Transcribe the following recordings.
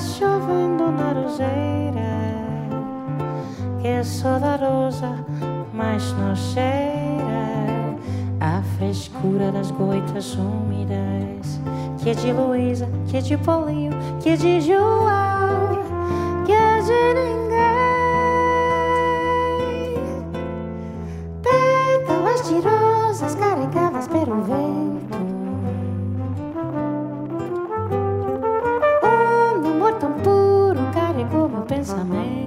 Chovendo na roseira Que é só da rosa, mas não cheira. A frescura das goitas úmidas Que é de Luísa, que é de Paulinho, que é de João Que é de ninguém. Pétalas de rosas carregadas pelo vento pensamento.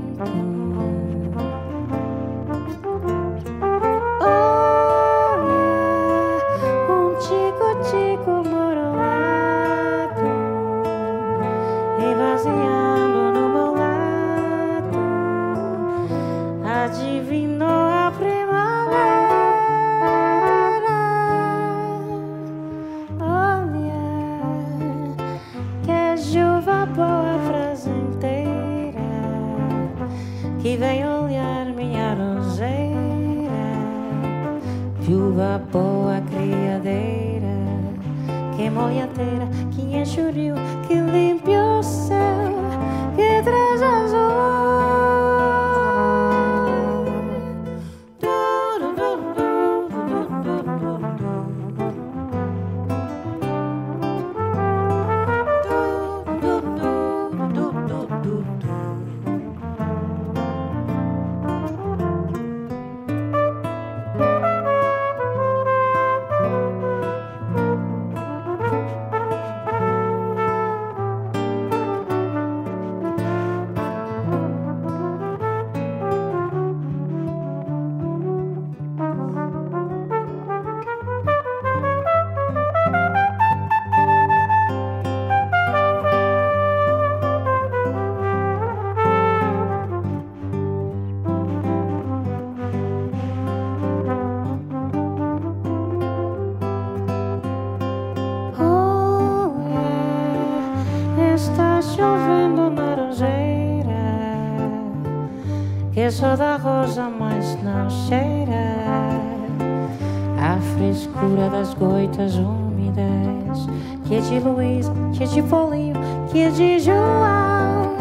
A frescura das goitas úmidas Que é de Luísa, que é de Paulinho, que é de João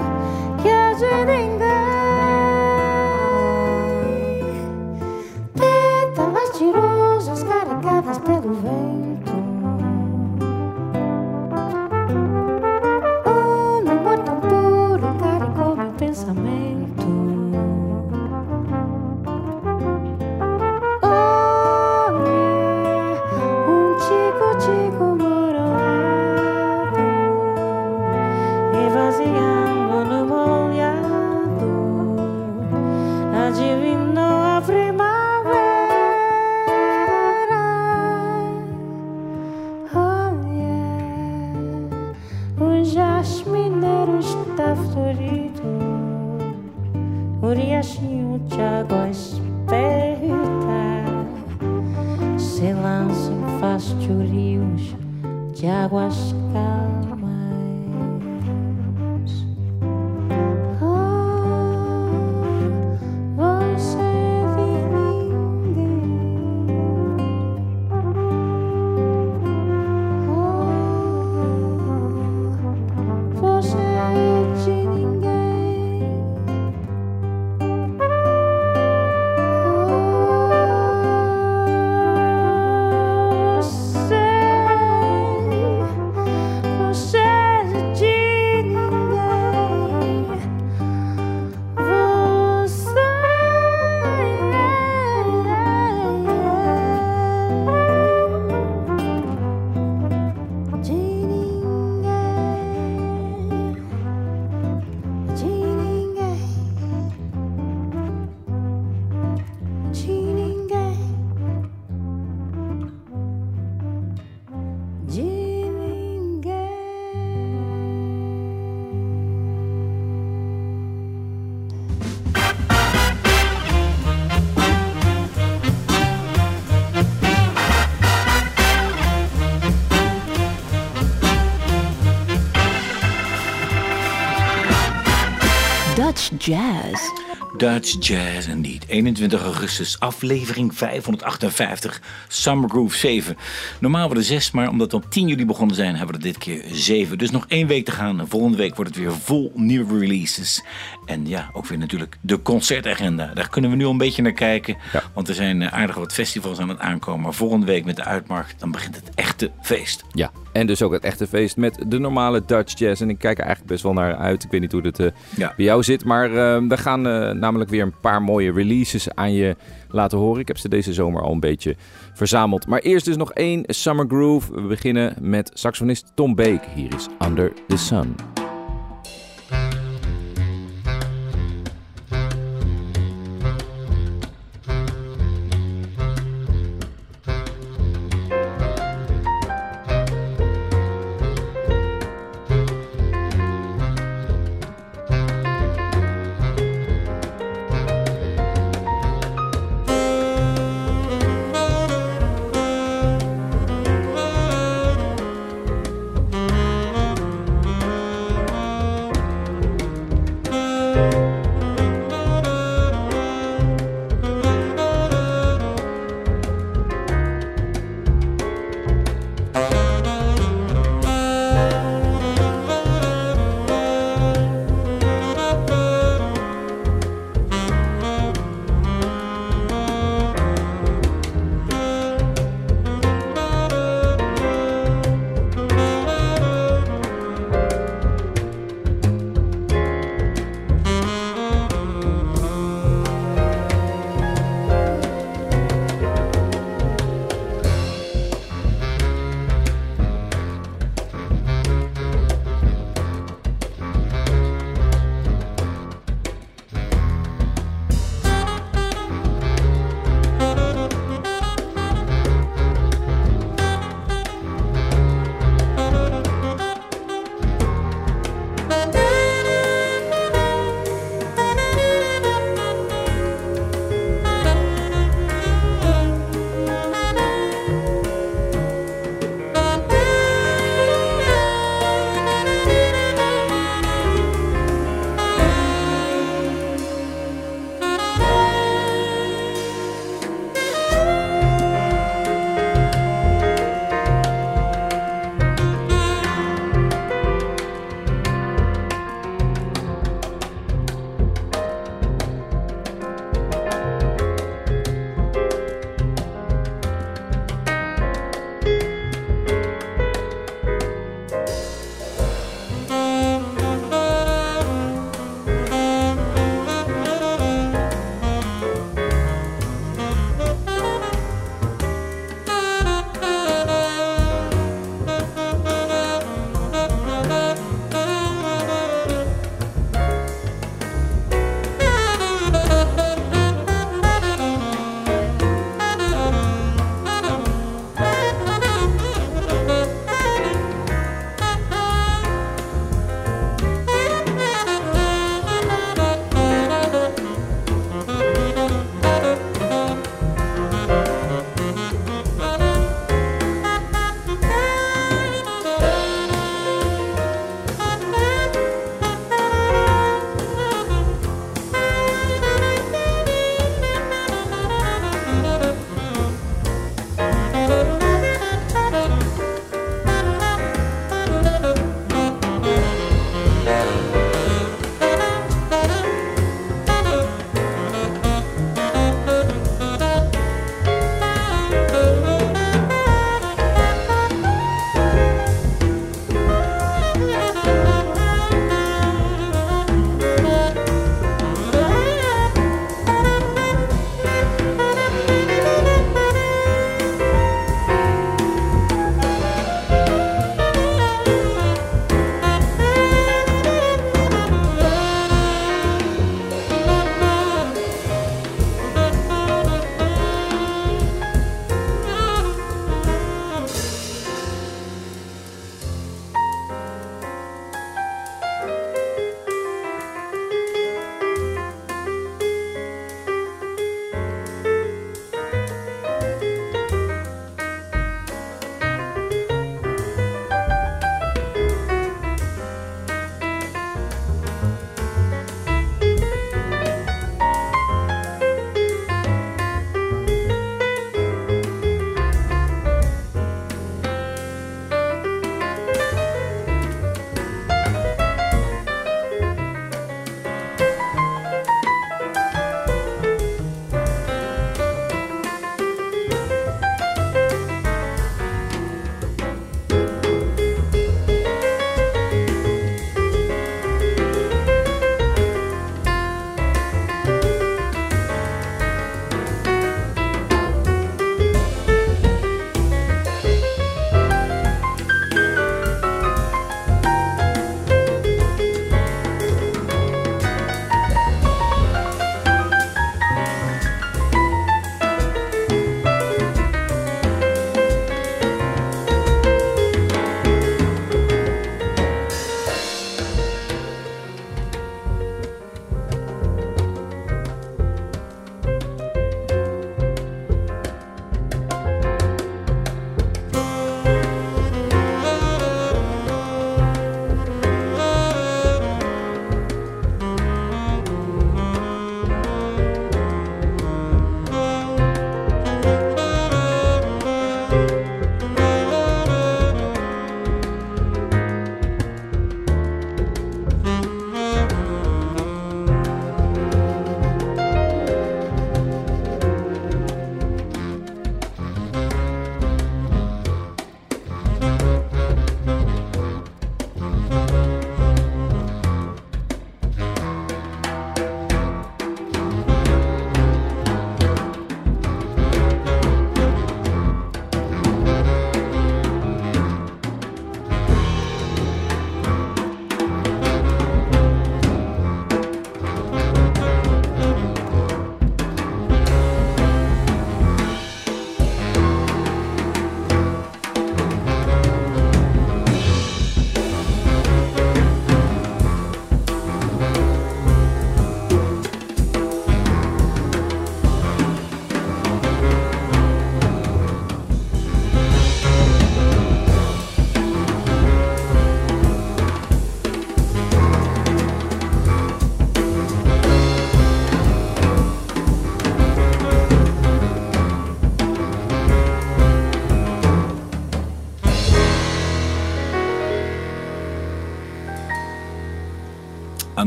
Que é de ninguém Dutch Jazz Indeed. 21 augustus, aflevering 558, Summer Groove 7. Normaal worden 6, maar omdat we op 10 juli begonnen zijn, hebben we er dit keer 7. Dus nog één week te gaan. Volgende week wordt het weer vol nieuwe releases. En ja, ook weer natuurlijk de concertagenda. Daar kunnen we nu al een beetje naar kijken. Ja. Want er zijn eh, aardig wat festivals aan het aankomen. Maar volgende week met de uitmarkt, dan begint het echte feest. Ja, en dus ook het echte feest met de normale Dutch Jazz. En ik kijk er eigenlijk best wel naar uit. Ik weet niet hoe dat eh, Ja. bij jou zit. Maar we gaan eh, namelijk weer een paar mooie releases aan je laten horen. Ik heb ze deze zomer al een beetje verzameld. Maar eerst dus nog één Summer Groove. We beginnen met saxofonist Tom Beek. Hier is Under the Sun.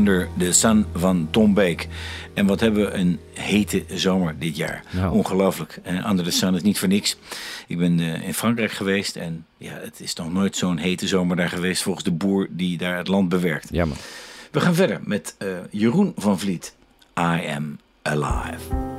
Under the Sun van Tom Beek. En wat hebben we een hete zomer dit jaar. Nou. Ongelooflijk. En Under the Sun is niet voor niks. Ik ben eh, in Frankrijk geweest en ja, het is nog nooit zo'n hete zomer daar geweest volgens de boer die daar het land bewerkt. Ja, man. We gaan verder met eh, Jeroen van Vliet. I am alive.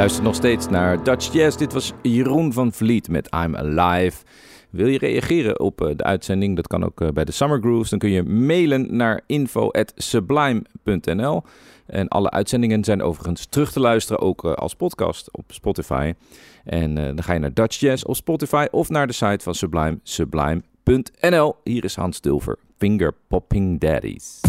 Luistert nog steeds naar Dutch Jazz. Dit was Jeroen van Vliet met I'm Alive. Wil je reageren op eh, de uitzending? Dat kan ook eh, bij de Summer Grooves. Dan kun je mailen naar info.sublime.nl. En alle uitzendingen zijn overigens terug te luisteren, ook eh, als podcast op Spotify. En dan ga je naar Dutch Jazz op Spotify of naar de site van Sublime, sublime.nl. Hier is Hans Dulver, Finger Popping Daddies.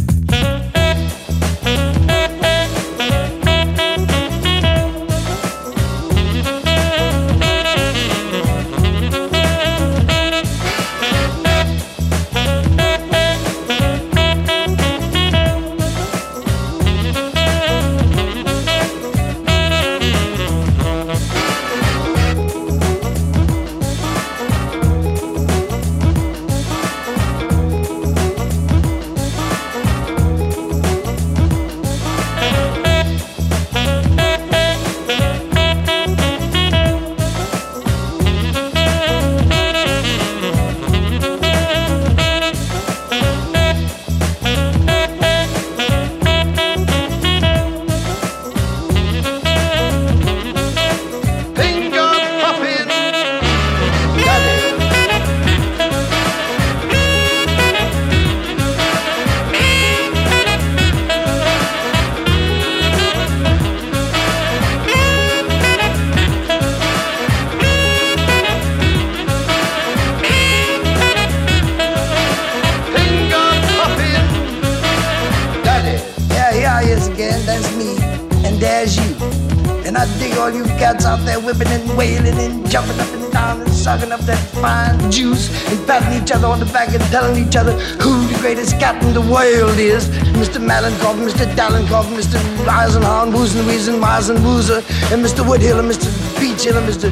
Is. Mr. Malenkov, Mr. Dallenkov, Mr. Eisenhower, Woozen, Weezen, Wiesen, Woozer, and Mr. Woodhill and Mr. Beachhill and Mr.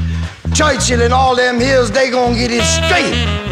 Churchill and all them hills, they gonna get it straight.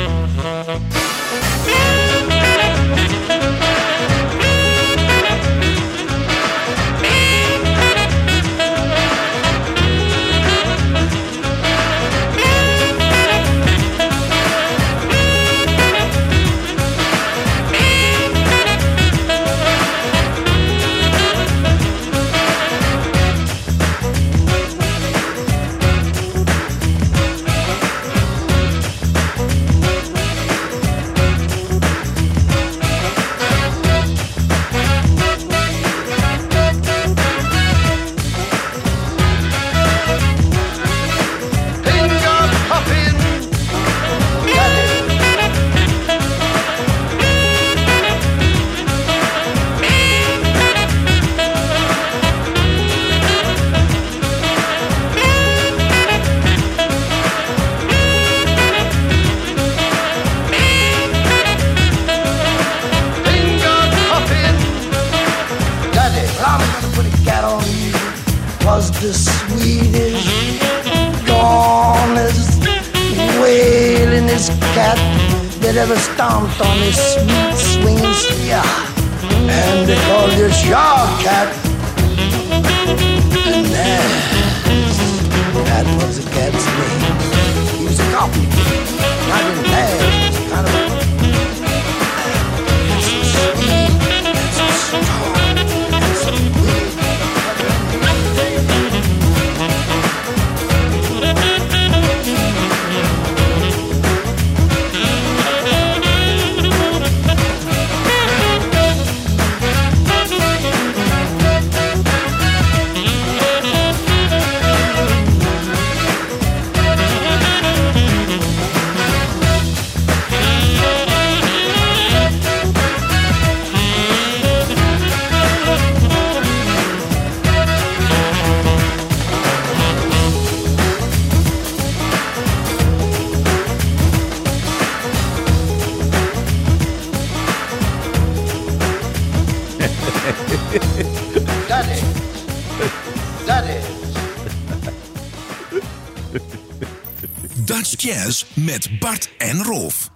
Jazz met Bart en Rolf.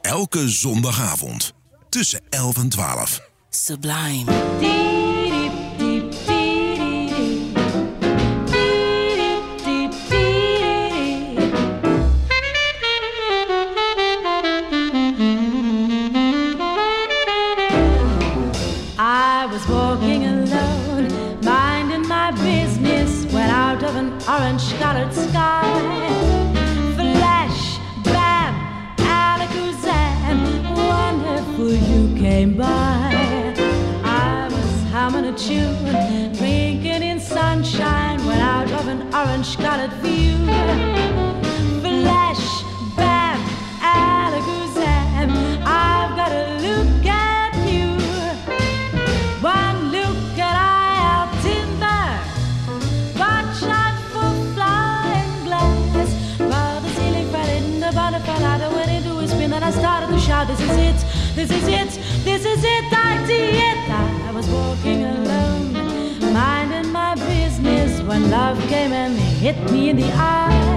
Elke zondagavond tussen 11 en 12. Sublime. This is it, this is it, I did it. I was walking alone, minding my business when love came and hit me in the eye.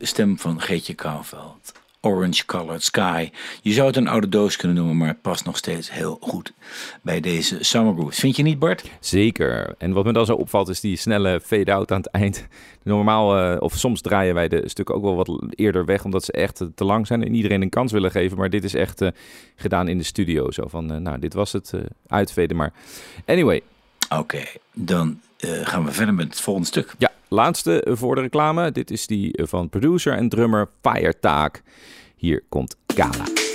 Stem van Geetje Kouwveld. Orange Colored Sky. Je zou het een oude doos kunnen noemen, maar het past nog steeds heel goed bij deze Summer Grooves. Vind je niet, Bart? Zeker. En wat me dan zo opvalt is die snelle fade-out aan het eind. Normaal, eh, of soms draaien wij de stukken ook wel wat eerder weg, omdat ze echt te lang zijn en iedereen een kans willen geven. Maar dit is echt eh, gedaan in de studio. Zo van, eh, nou, dit was het uitveden. Maar anyway, Oké, dan gaan we verder met het volgende stuk. ja, laatste voor de reclame. Dit is die van producer en drummer Firetaak. Hier komt Kala.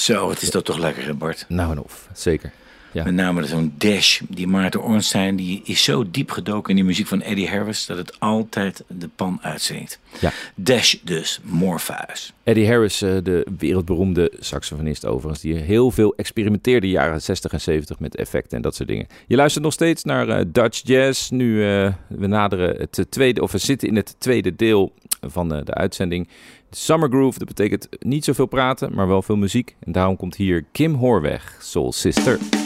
Zo, het is dat toch lekker, hè, Bart? Nou en of, zeker. Ja. Met name zo'n dash. Die Maarten Ornstein die is zo diep gedoken in die muziek van Eddie Harris... dat het altijd de pan uitzingt. Ja. Dash dus, Morpheus. Eddie Harris, eh, de wereldberoemde saxofonist overigens, die heel veel experimenteerde in de jaren 60 en 70 met effecten en dat soort dingen. Je luistert nog steeds naar eh, Dutch Jazz. Nu eh, we naderen het tweede, of we zitten in het tweede deel van de uitzending. Summer Groove, dat betekent niet zoveel praten, maar wel veel muziek. En daarom komt hier Kim Hoorweg, Soul Sister.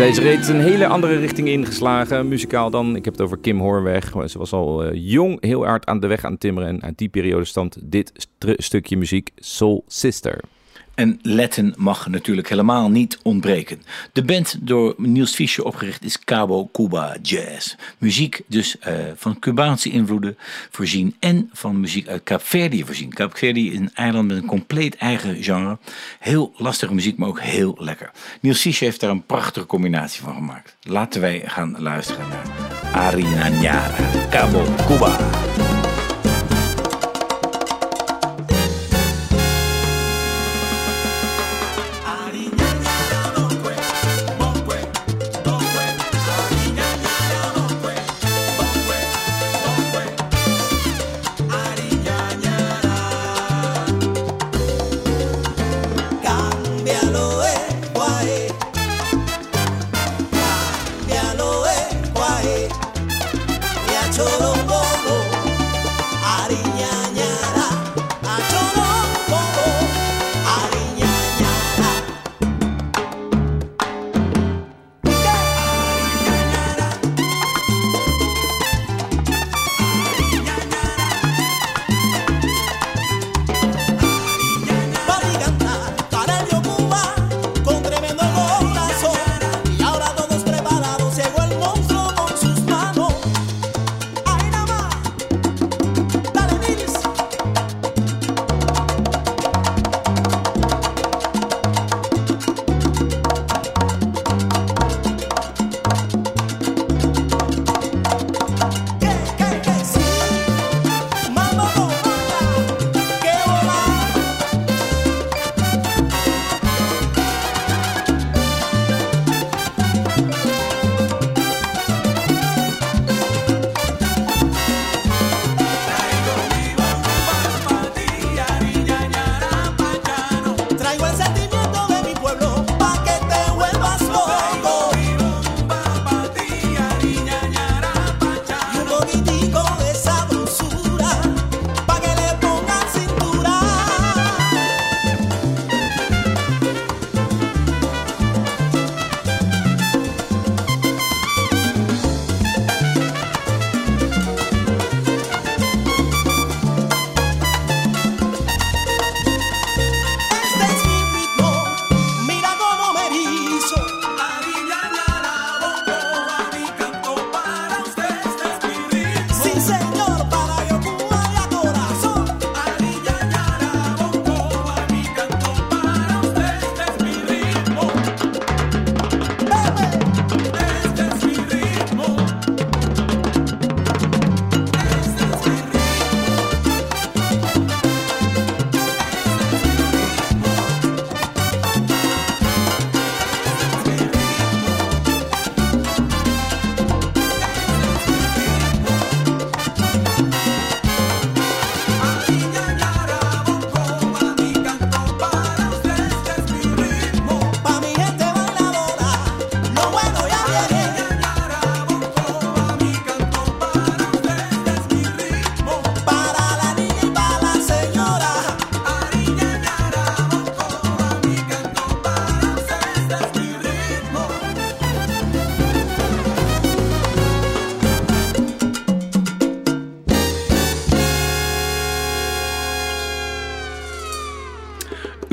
Zij is reeds een hele andere richting ingeslagen, muzikaal dan. Ik heb het over Kim Hoorweg. Ze was al eh, jong, heel hard aan de weg aan timmeren. En uit die periode stamt dit st- stukje muziek, Soul Sister. En Latin mag natuurlijk helemaal niet ontbreken. De band door Niels Fischer opgericht is Cabo Cuba Jazz. Muziek dus eh, van Cubaanse invloeden voorzien en van muziek uit Kaapverdië voorzien. Kaapverdië is een eiland met een compleet eigen genre. Heel lastige muziek, maar ook heel lekker. Niels Fischer heeft daar een prachtige combinatie van gemaakt. Laten wij gaan luisteren naar Arinanyara, Cabo Cuba.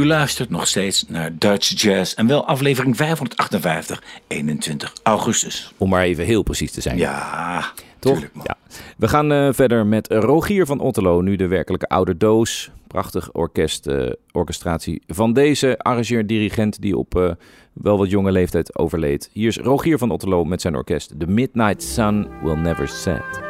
Luistert nog steeds naar Dutch Jazz en wel aflevering 558, 21 augustus. Om maar even heel precies te zijn. Ja, Toch? tuurlijk. Ja. We gaan eh, verder met Rogier van Otterlo, nu de werkelijke oude doos. Prachtig orkest, eh, orchestratie van deze arrangeur-dirigent die op eh, wel wat jonge leeftijd overleed. Hier is Rogier van Otterlo met zijn orkest. The Midnight Sun Will Never Set.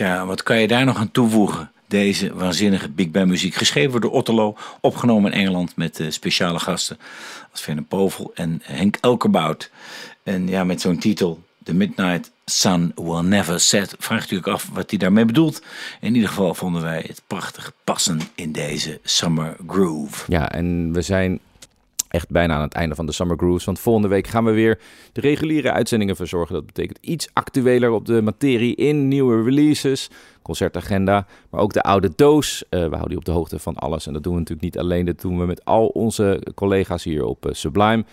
Tja, wat kan je daar nog aan toevoegen? Deze waanzinnige big band muziek, geschreven door Otterlo, opgenomen in Engeland met eh, speciale gasten als Verne Povel en Henk Elkerbout. En ja, met zo'n titel, The Midnight Sun Will Never Set, vraagt u ook af wat hij daarmee bedoelt. In ieder geval vonden wij het prachtig passen in deze Summer Groove. Ja, en we zijn echt bijna aan het einde van de Summer Grooves. Want volgende week gaan we weer de reguliere uitzendingen verzorgen. Dat betekent iets actueler op de materie in nieuwe releases, concertagenda, maar ook de oude doos. Eh, we houden je op de hoogte van alles. En dat doen we natuurlijk niet alleen. Dat doen we met al onze collega's hier op eh, Sublime.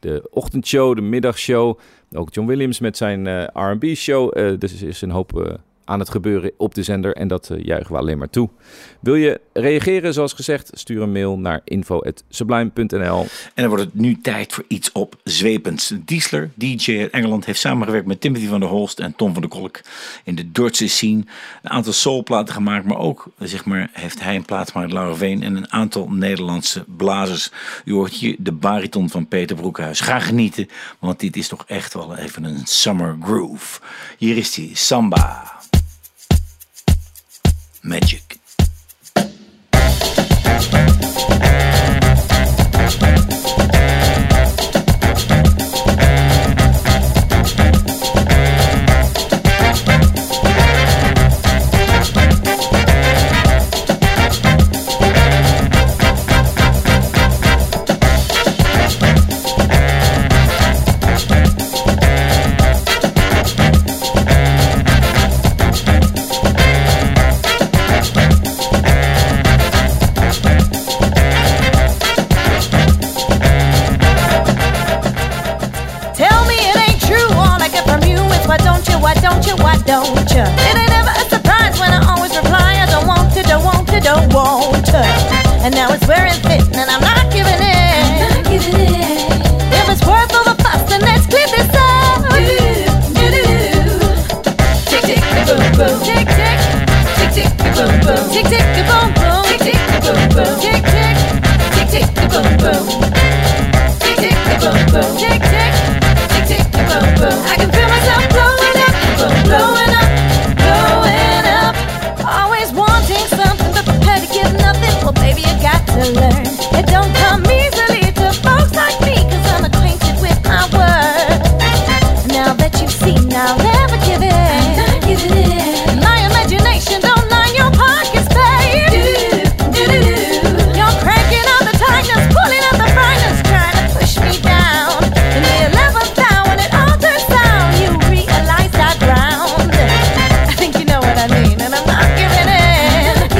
De ochtendshow, de middagshow. Ook John Williams met zijn eh, R&B-show. Dus is een hoop aan het gebeuren op de zender. En dat eh, juichen we alleen maar toe. Wil je reageren, zoals gezegd? Stuur een mail naar info.sublime.nl. En dan wordt het nu tijd voor iets opzwepends. Diesler, DJ uit Engeland, heeft samengewerkt met Timothy van der Holst en Tom van der Kolk in de Dordtse scene. Een aantal soulplaten gemaakt, maar ook zeg maar, heeft hij een plaat gemaakt, Laura Veen, en een aantal Nederlandse blazers. U hoort hier de bariton van Peter Broekhuis. Ga genieten, want dit is toch echt wel even een summer groove. Hier is die Samba. Magic.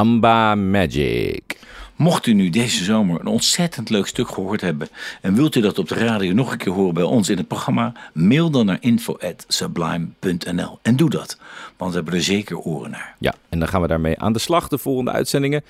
Samba Magic. Mocht u nu deze zomer een ontzettend leuk stuk gehoord hebben en wilt u dat op de radio nog een keer horen bij ons in het programma, mail dan naar info@sublime.nl en doe dat, want we hebben er zeker oren naar. Ja, en dan gaan we daarmee aan de slag de volgende uitzendingen.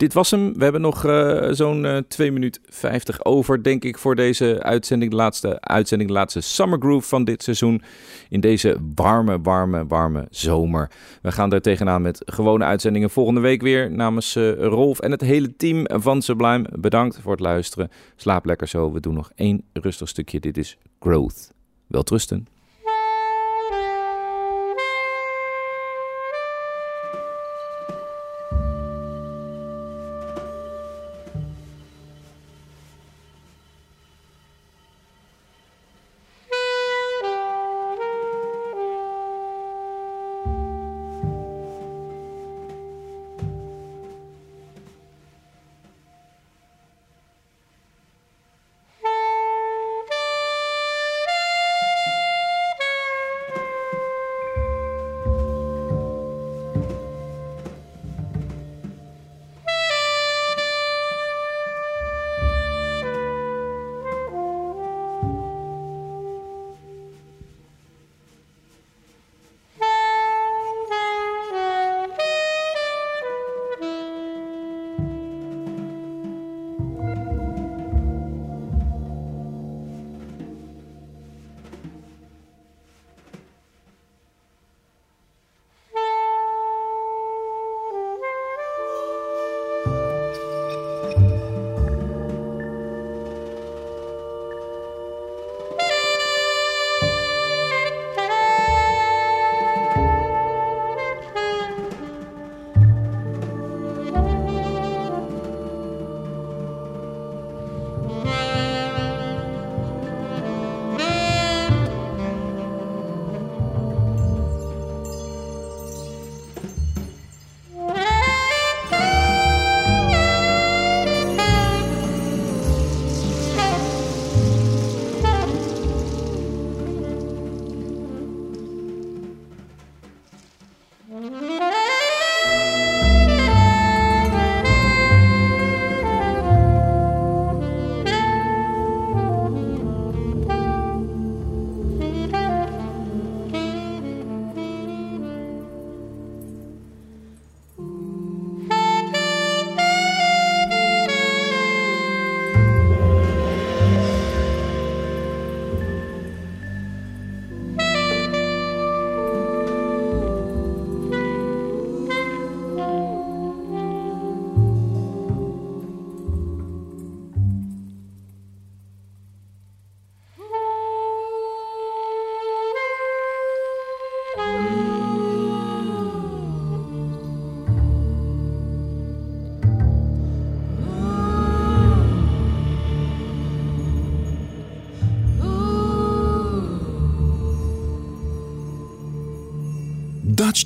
Dit was hem. We hebben nog eh, zo'n eh 2 minuten 50 over, denk ik, voor deze uitzending. De laatste uitzending, de laatste Summer Groove van dit seizoen. In deze warme, warme, warme zomer. We gaan er tegenaan met gewone uitzendingen volgende week weer. Namens eh, Rolf en het hele team van Sublime. Bedankt voor het luisteren. Slaap lekker zo. We doen nog één rustig stukje. Dit is Growth. Welterusten.